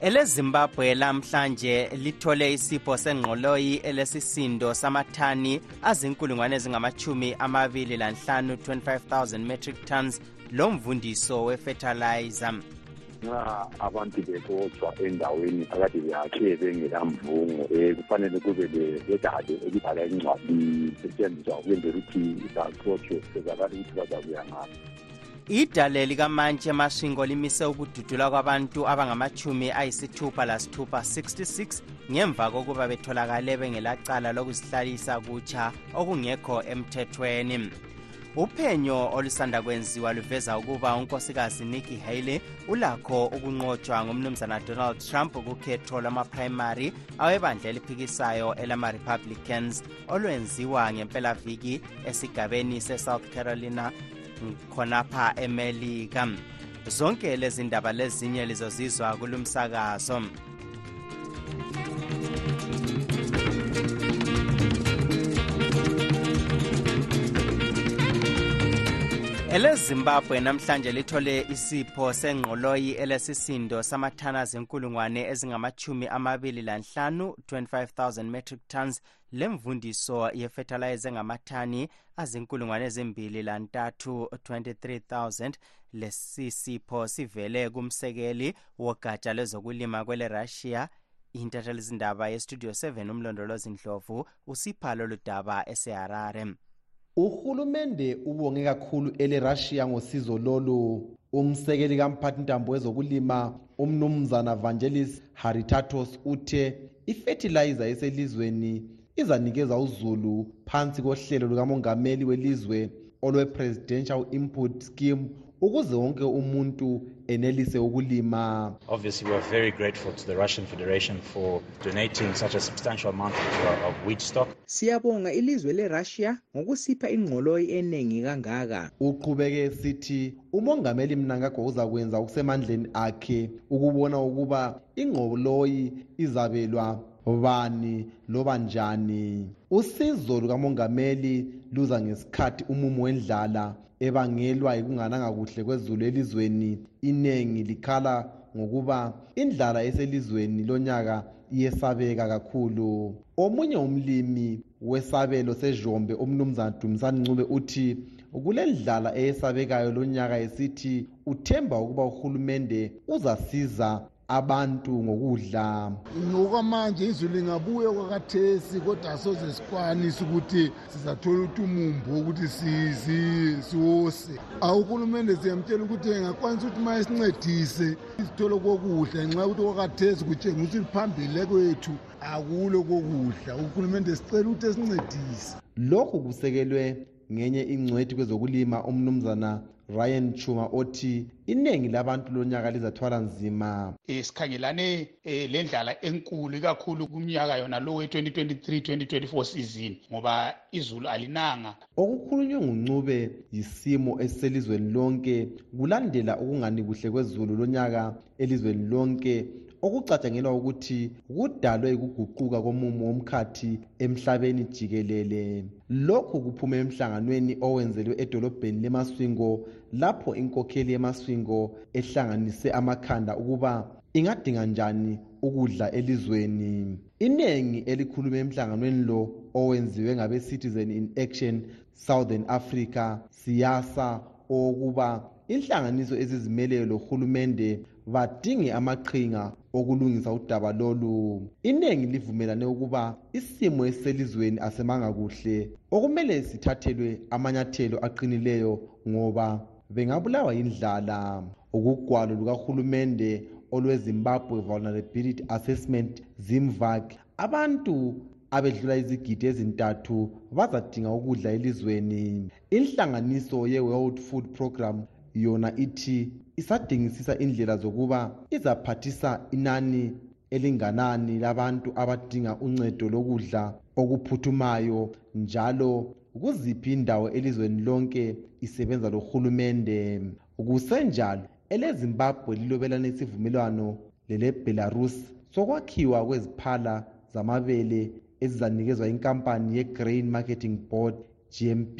elezimbabwe lamhlanje lithole isipho sengqoloyi elesisindo samathani azinkulungwane ezingamachumi amabili lanhlanu 25000 metric tons lomvundiso wefetilizer nxa abantu bebotshwa endaweni phakathi yakhe bengelamvungo um eh, kufanele kube ledale elibhala incwadi setshenziswa ukwenzela ukuthi baxotshwe sezakala ukuthi bazakuya ngaphi idale likamantshi emashingo limise ukududulwa kwabantu abangamachumi ayisithupha lasithupha 66 ngemva kokuba betholakale bengelacala lokuzihlalisa kutsha okungekho emthethweni uphenyo olusanda kwenziwa luveza ukuba unkosikazi nikki haley ulakho ukunqotshwa ngumnumzana donald trump kukhetho lwamaprimary awebandla eliphikisayo elama-republicans olwenziwa ngempelaviki esigabeni sesouth carolina khonapha emelika zonke lezi ndaba lezinye lizozizwa kulumsakazo elezimbabwe namhlanje lithole isipho sengqoloyi elesisindo samathana zenkulungwane ezingamachumi amabili lanhlanu 25000 metric tons lemvundiso yefetalayiza engamathani azinkulungwane ezimbili lantathu 23000 lesisipho sivele kumsekeli wogatsha lwezokulima kwelerussia intathelizindaba yestudio 7 umlondolozi ndlovu usipha lolu daba eseharare Uhulumende ubonge kakhulu eleRussia ngosizo lolu. Umsekeli kamphathintambo wezokulima umnumzana Vangelis Haritatos uthe ifetilizer eselizweni izanikeza uzulu phansi kohlelo lukamongameli welizwe olwe Presidential Input Scheme ukuze wonke umuntu enelise ukulima obviously we are very grateful to the russian federation for donating such a substantial amount uh, of wheat stock siyabonga ilizwe lerussia ngokusipha ingqoloyi eningi kangaka uqhubeke sithi umongameli mnangagwa uzakwenza okusemandleni akhe ukubona ukuba ingqoloyi izabelwa bani loba njani usizo lukamongameli luza ngesikhathi umumo wendlala ebangelwa yikungananga kuhle kwezulu elizweni iningi likhala ngokuba indlala eselizweni lonyaka iyesabeka kakhulu omunye umlimi wesabelo sezhombe umnumzana dumisani ncube uthi kule ndlala eyesabekayo lonyaka esithi uthemba ukuba uhulumende uzasiza abantu ngokudla ngokwamanje izwi lingabuye kwakathesi kodwa soze sikwanise ukuthi sizathola ukuthi umumbu wokuthi siwose awuhulumende siyamtshela ukuthi engakwanisa ukuthi uma esincedise isithole kokudla ngenxa yokuthi kwakathesi kutshengisa ukuthi phambili kwethu akulo kokudla uhulumende sicela ukuthi esincedise lokhu kusekelwe ngenye ingcwethi kwezokulima umnumzana ryan chuma othi iningi labantu lonyaka lizathwala nzima um sikhangelane um le ndlala enkulu ikakhulu kumnyaka yona lo we-2023-2024 sizini ngoba izulu alinanga okukhulunywe nguncube yisimo esiselizweni lonke kulandela ukungani kuhle kwezulu lonyaka elizweni lonke okucatshangelwa ukuthi kudalwe ukuguquka komumo womkhathi emhlabeni jikelele lokhu kuphume emhlanganweni owenzelwe edolobheni lemaswingo lapho inkokheli yemaswingo ehlanganise amakhanda ukuba ingadinga njani ukudla elizweni iningi elikhulume emhlanganweni lo owenziwe ngabe-citizen in action southern africa siyasa owokuba inhlanganiso ezizimeleyo lohulumende badinge amaqhinga okulungisa udaba lolu iningi livumelane ukuba isimo esiselizweni asemanga kuhle okumele sithathelwe amanyathelo aqinileyo ngoba bengabulawa yindlala ukugwalo lukahulumende olwezimbabwe vulnerability assessment zimvac abantu abedlula izigidi ezintathu bazadinga ukudla elizweni inhlanganiso ye-world food program yona ithi isadingisisa indlela zokuba izaphathisa inani elinganani labantu abadinga uncedo lokudla okuphuthumayo njalo kuziphi indawo elizweni lonke isebenza lohulumende kusenjalo elezimbabwe lilobelana isivumelwano lelebelarus sokwakhiwa kweziphala zamabele ezizanikezwa inkampani yegrain marketing board gmb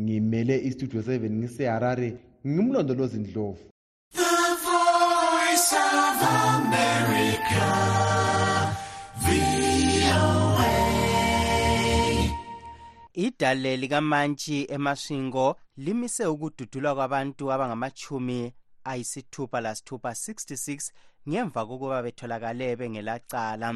ngimele istudio 7 ngiseharare ngimlondolozi ndlovu idale likamantshi emashingo limise ukududulwa kwabantu abangamachumi ayisithupha lasithupha 66 ngemva kokuba betholakale bengelacala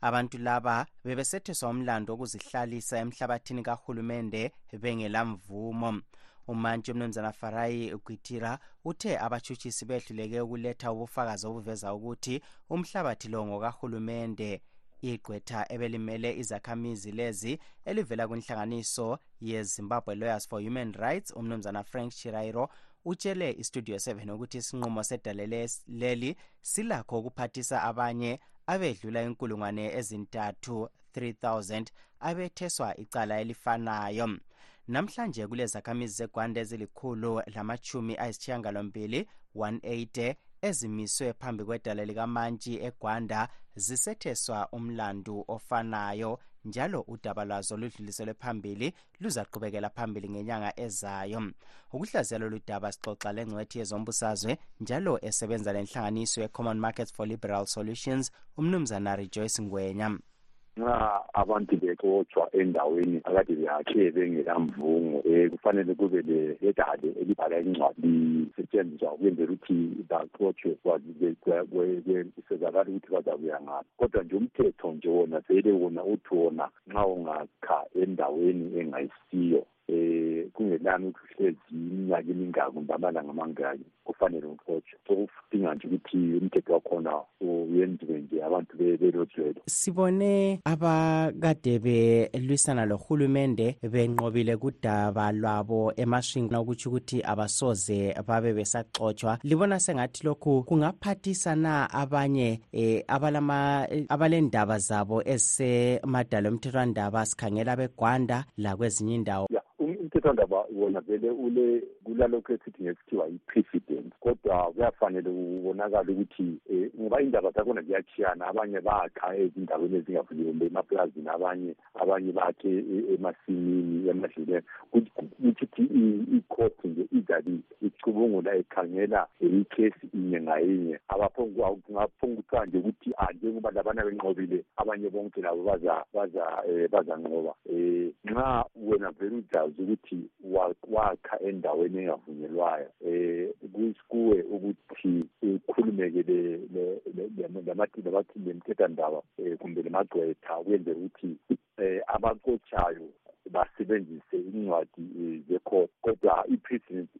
Abantu laba bebesetheswa umlando wokuzihlalisa emhlabathini kahulumende bengelamvumo. Umantshi uMnumzana Farayi Gwitira uthe abatshutshisi behluleke ukuletha ubufakazi obuveza ukuthi umhlabathi lo ngokahulumende igqwetha ebelimele izakhamizi lezi elivela kwinhlanganiso yezimbabwe lawyers for human rights umnumzana frank chirairo utshele istudio 7 ukuthi isinqumo sedale leli silakho ukuphathisa abanye abedlula inkulungwane ezintathu 3000 abetheswa icala elifanayo namhlanje kulezakhamizi zegwanda ezilikhulu lamatshumi ayisishiyangalombili 180 ezimiswe phambi kwedala likamantshi egwanda zisetheswa umlandu ofanayo njalo udaba lwazo ludluliselwe phambili luzaqhubekela phambili ngenyanga ezayo ukuhlaziya lolu daba sixoxa lengcwethi yezombusazwe njalo esebenza lenhlanganiso ye-common markets for liberal solutions umnumzana rejoice ngwenya nxa abantu bexotshwa endaweni akade beyakhe bengelamvungo um eh, kufanele kube ledale elibhala incwadi setshenziswa ukwenzela ukuthi baxotshwe kusezakala ukuthi bazakuya ngaphi kodwa nje umthetho nje wona sele wona uthi wona nxa ungakha endaweni engayisiyo um kungelani ukuthi uhlezi iminyaka emingaki kumbe amalanga amangaki kufanele uxotshwe sokudinga nje ukuthi umthetho wakhona uyenziwe nje abantu belotshelwe sibone abakade belwisana lohulumende benqobile kudaba lwabo emashingini okutsho ukuthi abasoze babe besaxotshwa libona sengathi lokhu kungaphathisa na abanye eh abalama eh, abalendaba zabo esemadala omthethwandaba sikhangela begwanda lakwezinye indawo yeah. Um, umthethwandaba wona vele ule kulalokho esithi ngesikuthiwa yi-precedent kodwa kuyafanele kubonakala ukuthi um ngoba indaba zakhona ziyatshiyana abanye bakha ezindaweni ezingavuliwe emaplazini abanye abanye bakhe e-, emasimini emadleleni ukuthi ikhothi nje idlalile icubungula ikhangela ikhesi inye ngayinye abaphongukuthiwa nje ukuthi ah, njengoba labana benqobile abanye bonke labo eh, bazanqoba um nxa wena vele udazi ukuthi wakha endaweni engavunyelwayo eh kuwe ukuthi ukhulumeke lemthethandaba eh, kumbe lemagcwetha kwenze ukuthi eh, abakotshayo basebenzise incwadi eh, zekhotha kodwa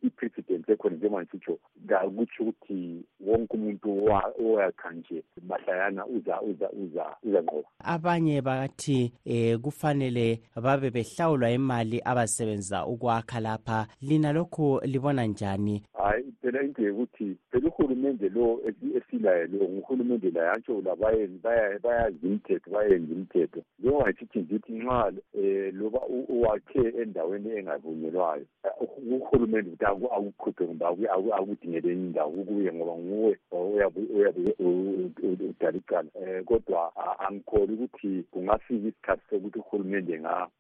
i-president ekhona njengoba ngisitsho kakutsho ukuthi wonke umuntu owakha nje mahlayana uza uza uza uzanqoba abanye bathi eh kufanele babe behlawulwa imali abasebenzisa ukwakha lapha lina lokhu libona njani hayi phela into yokuthi phela uhulumende lo esilayo lo nguhulumende laye antsho labayeni bayazi imithetho bayenza imithetho njengoba ngichithi ngithi nxa um loba uwakhe endaweni engavunyelwayo uhulumende ukuthi akukhuphe kumbe akudingele enye indawo kukuye ngoba nguwe uyabe udala icala um kodwa angikholi ukuthi kungafika isikhathi sokuthi uhulumende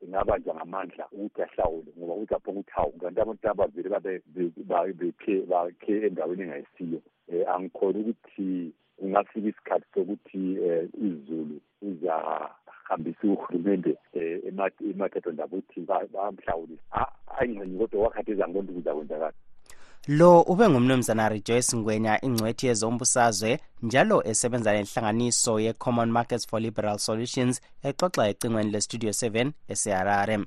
engabanjwa ngamandla ukuthi ahlawule ngoba uzapho ukuthi hawu kanti abantu abavele bakhe endaweni engayisiyo um angikholi ukuthi kungafika isikhathi sokuthi um izulu uzahambisa uhulumende um emathetho ndaba ukuthi bamhlawulise ayingxenye kodwa wakhatheza ngonto kuzakwenzakala lo ube ngumnumzana rejoice ngwenya ingcwethi yezombusazwe njalo esebenza lenhlanganiso ye-common markets for liberal solutions exoxa ecingweni lestudio 7 eseharare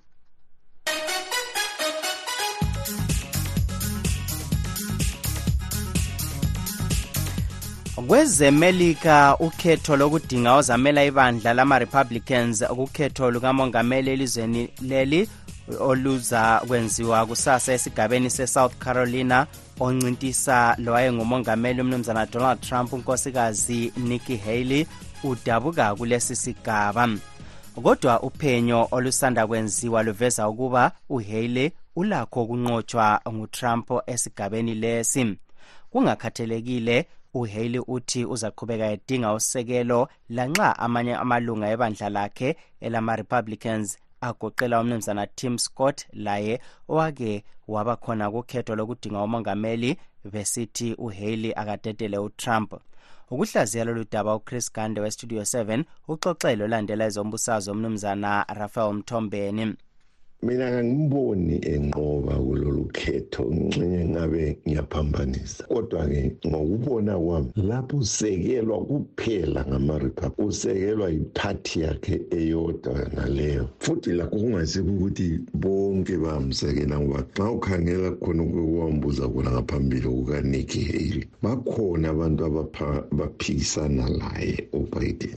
kwezemelika ukhetho lokudinga ozamela ibandla lama-republicans kukhetho lukamongameli elizweni leli oluzakwenziwa kusasa esigabeni se-south carolina oncintisa lowayengumongameli umnumzana donald trump unkosikazi nikki haley udabuka kulesi sigaba kodwa uphenyo olusanda kwenziwa luveza ukuba uhaley ulakho ukunqotshwa ngutrump esigabeni lesi kungakhathelekile uhaley uthi uzaqhubeka edinga usekelo lanxa amanye amalunga ebandla lakhe elama-republicans agoqela umnumzana tim scott laye owake waba khona kukhetho lokudinga umongameli besithi uhaley akadedele utrump ukuhlaziya lolu daba uchris gande westudio 7 uxoxele olandela ezombusazwe umnumzana rafael mthombeni mina kangimboni enqoba kulolu khetho nxenye ngabe ngiyaphambanisa uyaphikisa kodwa-ke ngokubona kwami lapho usekelwa kuphela ngama-republic usekelwa yiphathi yakhe eyodwa naleyo futhi lakho kungasikho ukuthi bonke bamsekela ngoba nxa ukhangela khona kwambuza kona ngaphambili kukaniki haley bakhona abantu abaphikisana laye ubiden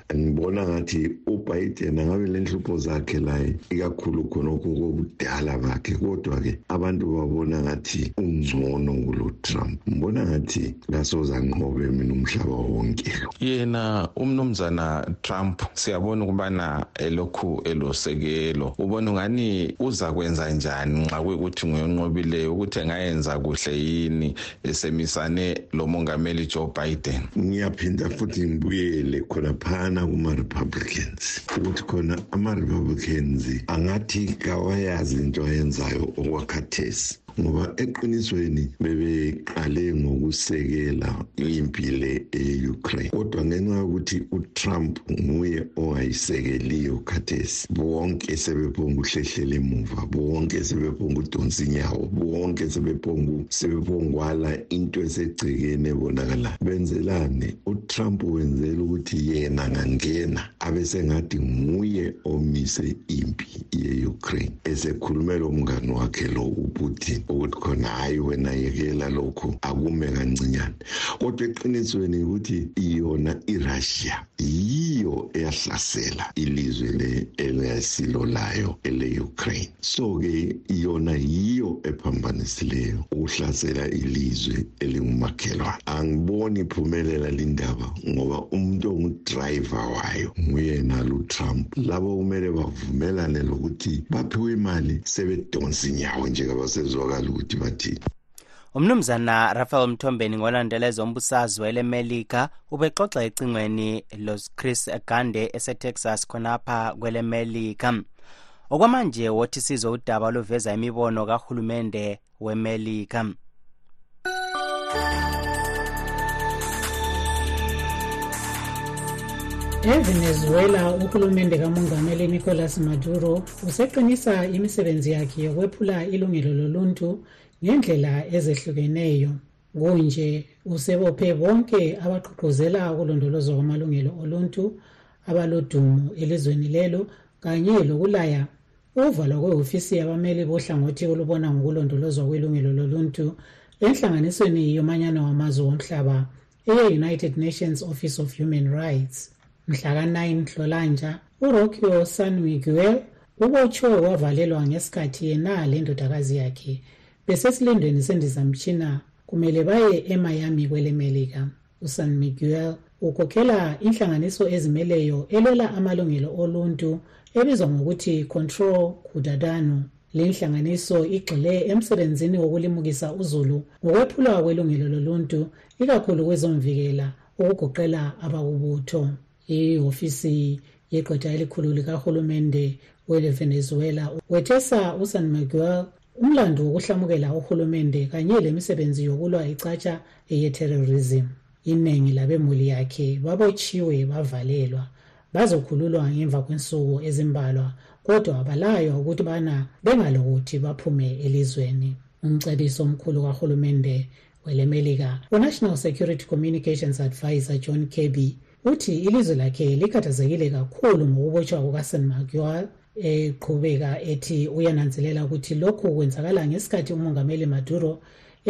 ngibona ngathi ubiden angabe lenhlupho zakhe laye ikakhulu khonokho kobudala bakhe kodwa-ke abantu babona ngathi ungcono kulo trump ngibona ngathi kasoze anqobe mina umhlaba wonke lo yena umnumzana trump siyabona ukubana elokhu elosekelo ubona ungani uzakwenza njani nxa kuyukuthi nguyonqobileyo ukuthi engayenza kuhle yini esemisane lomongameli joe biden ngiyaphinda futhi ngibuyele khonaphana kuma-republicans ukuthi khona ama-republicans angathi kawayazi into ayenzayo okwakhathesi ngoba eqinisweni bebeqale ngokusekela impi le e-ukraine kodwa ngenxa yokuthi utrump nguye ongayisekeliyo khathesi bonke sebephonga ukuhlehlela emuva bonke sebephonga udonsa inyawo bonke sebephonga sebephongwala into esegcekeni ebonakala benzelani utrump wenzela ukuthi yena ngangena abesengathi nguye omise impi ye-ukraine esekhulumela umngani wakhe lo uputin ukuthi khona hhayi wena yekela lokhu akume kancinyane kodwa eqinisweni ukuthi yona irussia yiyo eyahlasela ilizwe le elasilo layo ele-ukraine so-ke yona yiyo ephambanisileyo ukuhlasela ilizwe elingumakhelwane angiboni iphumelela lindaba ngoba umuntu ongudrayiva wayo nguyena lutrump labo kumele bavumelane lokuthi baphiwe imali sebedonsa inyawo nje kabasezwakala ukuthi bathini umnumzana rafael mthombeni ngolandela ezombusazwe elemelika ubexoxa ecingweni lochris gande esetexas khonapha kwelemelika okwamanje wothi sizwe udaba oluveza imibono kahulumende wemelika evenezuela uhulumende kamongameli nicolas maduro useqinisa imisebenzi yakhe yokwephula ilungelo loluntu ngendlela ezehlukeneyo kunje usebophe bonke abaqhuqhuzela ukulondolozwa kwamalungelo oluntu abalodumo elizweni lelo kanye lokulaya uvalo kwehofisi yabameli bohlangothi olubona ngokulondolozwa kwelungelo loluntu enhlanganisweni yomanyano wamazwe womhlaba eye-united nations office of human rights mhlaka-9 nhlolanja urokio san miguel ubotshwe wavalelwa ngesikhathi yena lendodakazi yakhe besesilindweni sendizamtshina kumele baye emiami kwelemelika usan miguel ukhokhela inhlanganiso ezimeleyo elwela amalungelo oluntu ebizwa ngokuthi control kudadanu lenhlanganiso igxile emsebenzini wokulimukisa uzulu ngokwephulwa kwelungelo loluntu ikakhulu kwezomvikela ukugoqela abakubutho ihofisi yegqwetha elikhulu likahulumende welevenezuela wethesa usan miguel umlando wokuhlamukela uhulumende kanye lemisebenzi yokulwa icatsha eyeterrorism iningi labemuli yakhe babotshiwe bavalelwa bazokhululwa ngemva kwensuku ezimbalwa kodwa balaywa ukuthi bana bengalokuthi baphume elizweni umcebisi omkhulu kahulumende welemelika unational security communications advisor john kirby uthi ilizwe lakhe likhathazekile kakhulu ngokubotshwa kukasen magual eqhubeka ethi uyananzelela ukuthi lokhu kwenzakala ngesikhathi umongameli maduro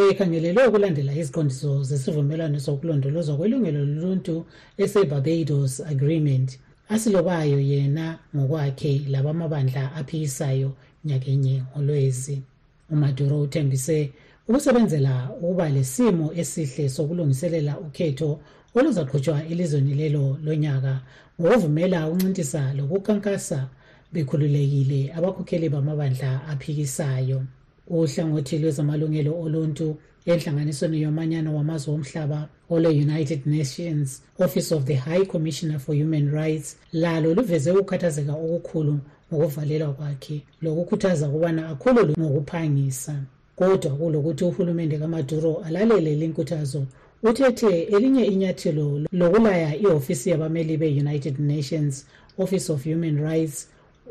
ekhangelelwe ukulandela iziqondiso zesivumelwano sokulondolozwa kwelungelo loluntu esebarbados agreement asilobayo yena ngokwakhe labamabandla aphikisayo nyakenye ngolwezi umaduro uthembise ukusebenzela ukuba lesimo esihle sokulungiselela ukhetho oluzaqhutshwa elizweni lelo lonyaka ngokuvumela ukuncintisa lokukankasa bekhululekile abakhokheli bamabandla aphikisayo uhlangothi lwezamalungelo oluntu enhlanganisweni yomanyano wamazwe omhlaba ole-united nations office of the high commissioner for human rights lalo luveze ukukhathazeka okukhulu ngokuvalelwa kwakhe lokukhuthaza ukubana akhululwe ngokuphangisa kodwa kulokuthi uhulumende kamaduro alalele linkuthazo uthethe elinye inyathelo lokulaya ihofisi yabameli be-united nations office of human rights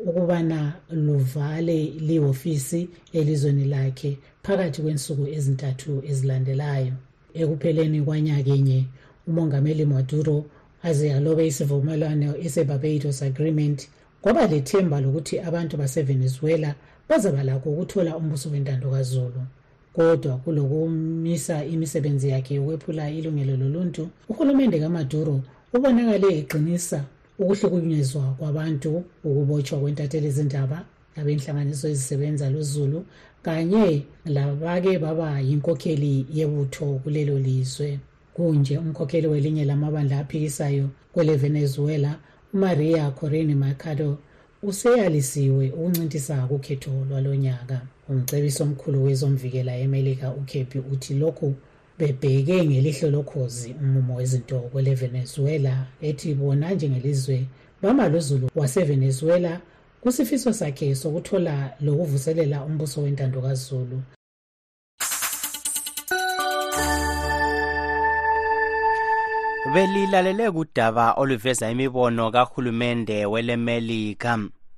ukubana luvale lihofisi elizweni lakhe phakathi kwensuku ezintathu ezilandelayo ekupheleni kwanyakenye umongameli maduro aze alobe isivumelwano esebarbados agreement kwaba lethemba lokuthi abantu basevenezuela bazaba lakho ukuthola umbuso wentando kazulu kodwa kulokumisa imisebenzi yakhe yokwephula ilungelo loluntu uhulumende kamaduro ubonakale eqinisa ukuhlukunyezwa kwabantu ukubotshwa kwentatheli izindaba labenhlanganiso ezisebenza luzulu kanye labake baba yinkokheli yebutho kulelo lizwe kunje umkhokheli welinye lamabandla aphikisayo kwelevenezuela umaria corini macado useyalisiwe ukuncintisa kukhetho lwalonyaka umcebisi omkhulu wezomvikela emelika ukephi uthi lokhu bebheke ngelihlo lokhozi umumo wezinto kwelevenezuela ethi bona njengelizwe bama lozulu wasevenezuela kusifiso sakhe sokuthola lokuvuselela umbuso wentando kazulu belilalele kudaba oluveza imibono kahulumende welemelika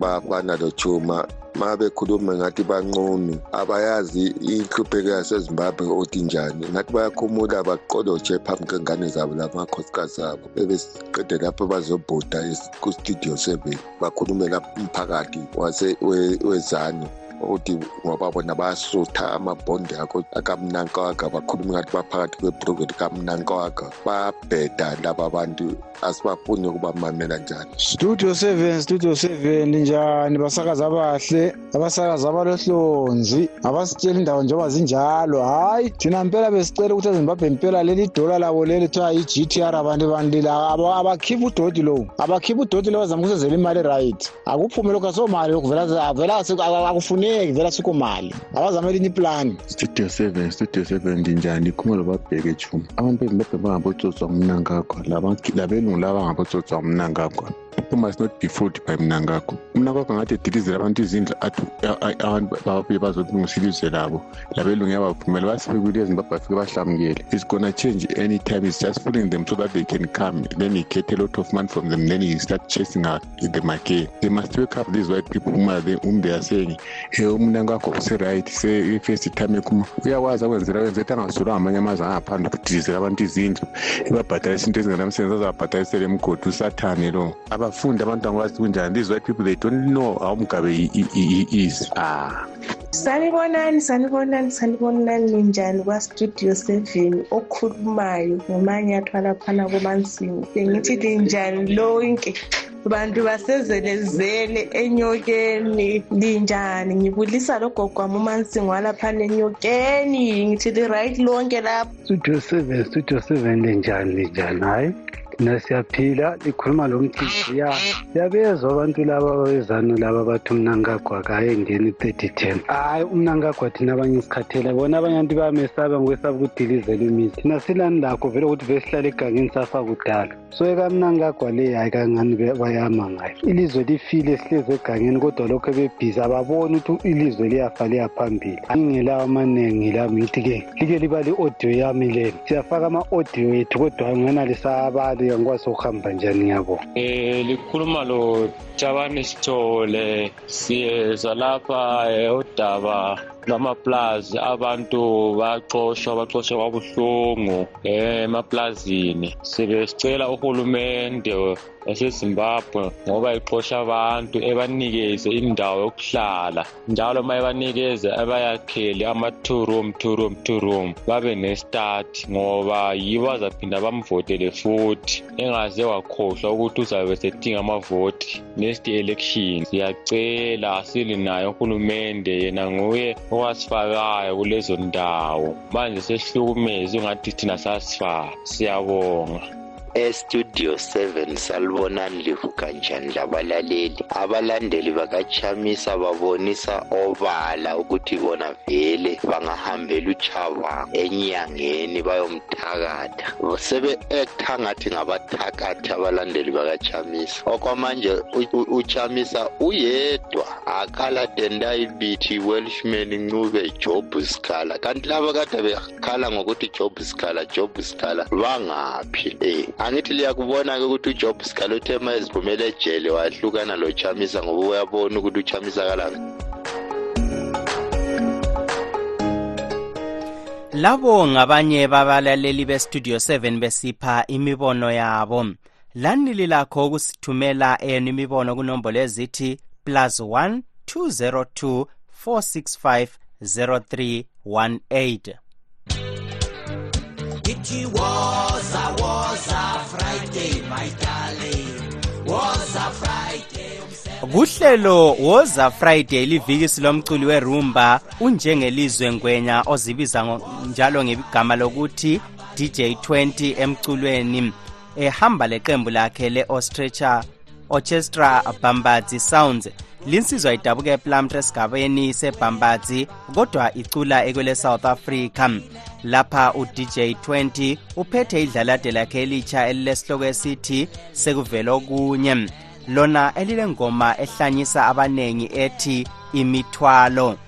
bafana lochuma ma bekhuluma ngathi banqunu abayazi inhlupheko yasezimbabwe othi njani ngathi bayakhumula baqolotshe phambi kwengane zabo lamakhosikazi abo bebeqede lapho bazobhuda kustudio seven bakhulumela umphakathi wezanu ukuthi ngoba bona bayasutha amabhondi akho akamnankwaga bakhuluma ngathi baphakathi kwebroket kamnankwaga babheda laba bantu asibafuni ukubamamela njani studio 7 studio 7 njani basakazi abahle abasakazi abalohlonzi abasitshela indawo njengoba zinjalo hhayi thina mpela besicela ukuthi ezimbabwe mpela leli dola labo leli kuthiwa i-g t r abantu bandila abakhipha udoti lowo abakhipha udoti lowo zama ukusezela imali right akuphume lokho asomali lokhu vela vela akufuneki vela sikho mali abazame elinye iplani studio seven studio seven ndinjani khuma lobabheke chuma abantu bebebhe bangabotsotswa ngumnankakho labelungu laba ngabotsotswa ngumnankakho uma is not default by mnangakho umnangakho ngathi edilizela abantu izindlu athi abantu babuye bazolungisa ilizwe labo labelungu yabavumela basifike ezimbabwe bafike bahlamukele is gonna change anytime is just fooling them so that they can come then he get a lot of money from them then he start chasing out the market. They must wake up these white people whom, are they, whom they are saying, hey, umunanga wako si right, say first time kuma. Uyawaza wenzera wenzera tanga usura amanya maza hapa na kutizira abantu izinto. Ibabhatala isinto ezingana msebenzi azabhatala isele mgodu satani lo. Abafunda abantu angwazi kunjani. These white people they don't know how Mugabe i- i- i- is. Ah. sanibonani sanibonani sanibonani ninjani kwastudio seven okhulumayo ngomanye athwala phana komansingo bengithi linjani lonke bantu basezelezele enyokeni linjani ngibulisa logogo wami umansingo walaphana enyokeni ngithi li-right lonke lapho studio 7 studio 7 linjani linjani hayi thina siyaphila likhuluma lo mthisi ya siyabezwa abantu laba ababezanu laba bathi umnankagwa kayengeni i-thirty ten hhayi umnankagwa thina abanye sikhathele bona abanye abantu bayamesabe ngokwesaba ukudilizela imizi thina silani lakho vele ukuthi vesihlale egangeni safa kudala so ekamnangagwa le hayi kangani bayama ngayo ilizwe lifile sihlezi egangeni kodwa lokho ebebhizi ababoni ukuthi ilizwe liyafa liyaphambili ingelawo amaningi lami ngithi ke like liba li-audio yami leni siyafaka ama-audio ethu kodwa ngena lisabali angikwazi ukuhamba njani ngiyabo um likhuluma lo jabani sithole siyeza lapha eodaba lwamaplazi abantu baxoshwa baxoshwa kwabuhlungu emaplazini sibesicela uhulumende yasezimbabwe ngoba ixosha abantu ebanikeze indawo yokuhlala njalo uma ebanikeze abayakhele ama-two room two room two room babe nestart ngoba yibo azaphinda bamvotele futhi engaze wakhohlwa ukuthi uzabe sedinga amavoti next election siyacela silinaye uhulumende yena nguye owasifakayo kulezo ndawo manje sesihlukumezi ungathi thina sasifaka siyabonga estudio 7 salibonani livuka njani labalaleli abalandeli bakachamisa babonisa obala ukuthi bona vele bangahambela uchabanga enyangeni bayomthakatha sebe-ektha ngathi ngabathakathi abalandeli bakachamisa okwamanje uchamisa uyedwa akhala tendai bithi welshman ncube job sikhala kanti laba kade bekhala ngokuthi job sikhala job sikhala bangaphi um angithi liyakubona-ke ukuthi ujob sikhala uthe ma eziphumela ejele wahlukana lochamisa ngoba uyabona ukuthi uchamisa kalanga labo ngabanye babalaleli bestudio 7 besipha imibono yabo lani lilakho ukusithumela eyenu imibono kunombolo ezithi plus 1 202 465 0318 Ithi woza woza Friday my darling woza Friday kuhlelo woza Friday liviki silomculi werumba unjengelizwe ngwenya ozibiza njalo ngebigama lokuthi DJ 20 emculweni ehamba leqembu lakhe le-Ostrecha Orchestra Bambadzi Sounds linsizwa idabuka eplumtre esigabeni sebhambadzi kodwa icula ekwele south africa lapha udj 20 uphethe idlalade lakhe elitsha elilesihloko esithi sekuvele okunye lona elilengoma ehlanyisa abanengi ethi imithwalo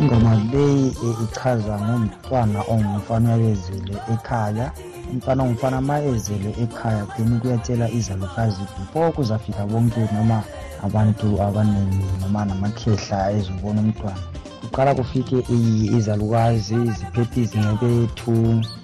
ingoma leyi ichaza ngomntwana ongumfana uyakezele ekhaya umfana ongumfana ma ezele ekhaya then kuyatshela izalukazi befo kuzafika bonke noma abantu abaningi noma namakhehla ezobona umntwana kuqala kufike izalukazi ziphethe izincebethu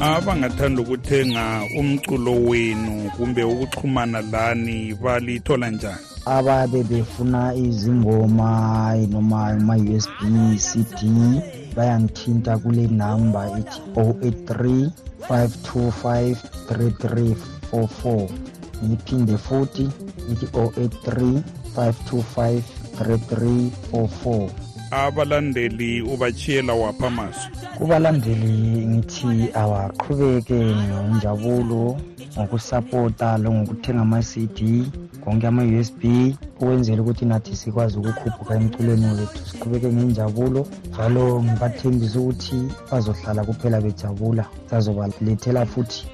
abangathanda ukuthenga umculo wenu kumbe ukuxhumana lani balithola njani ababe befuna izingoma noma ama-usb cd bayangithinta kule namba ethi 083 525 3344 ngiphinde futhi ngithi 083 525 3344 abalandeli ubachiyela wapha amazwi kubalandeli ngithi awaqhubeke ngenjabulo ngokusapota longokuthenga ama-cd konke ama-us b ukwenzela ukuthi nathi sikwazi ukukhuphuka emculweni wethu siqhubeke ngenjabulo njalo ngibathembisa ukuthi bazohlala kuphela bejabula sazobalethela futhi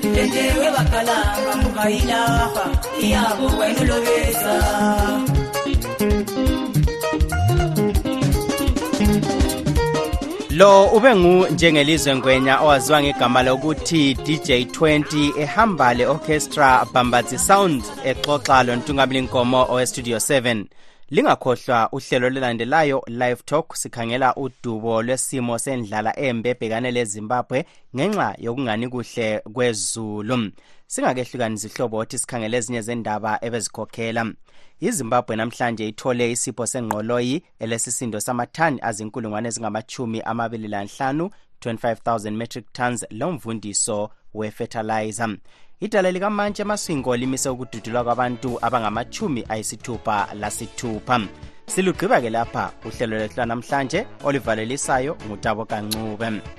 Tendewe bakalanga mukayilaha iyabo wenulobesa lo ube ngu njengelizwe ngwenya owaziwa ngegama lokuthi dj 20 ehamba le orchestra bambazi sound exoxa lontungamli nkomo owestudio 7 lingakhohlwa uhlelo lelandelayo live talk sikhangela udubo lwesimo sendlala embi ebhekane lezimbabwe ngenxa yokungani kuhle kwezulu singakehlukani zihlobo othi sikhangele ezinye zendaba ebezikhokhela izimbabwe namhlanje ithole isipho sengqoloyi elesisindo samathani azinkulungwane ezingamachumi amabili lanhlanu 25,000 metric tons lomvundiso wefetilizer idala likamantshi emaswingo limise ukududulwa kwabantu abangamachumi ayisithupha lasithupha silugqiba ke lapha uhlelo lwethu lwanamhlanje olivalelisayo ngutabo kancube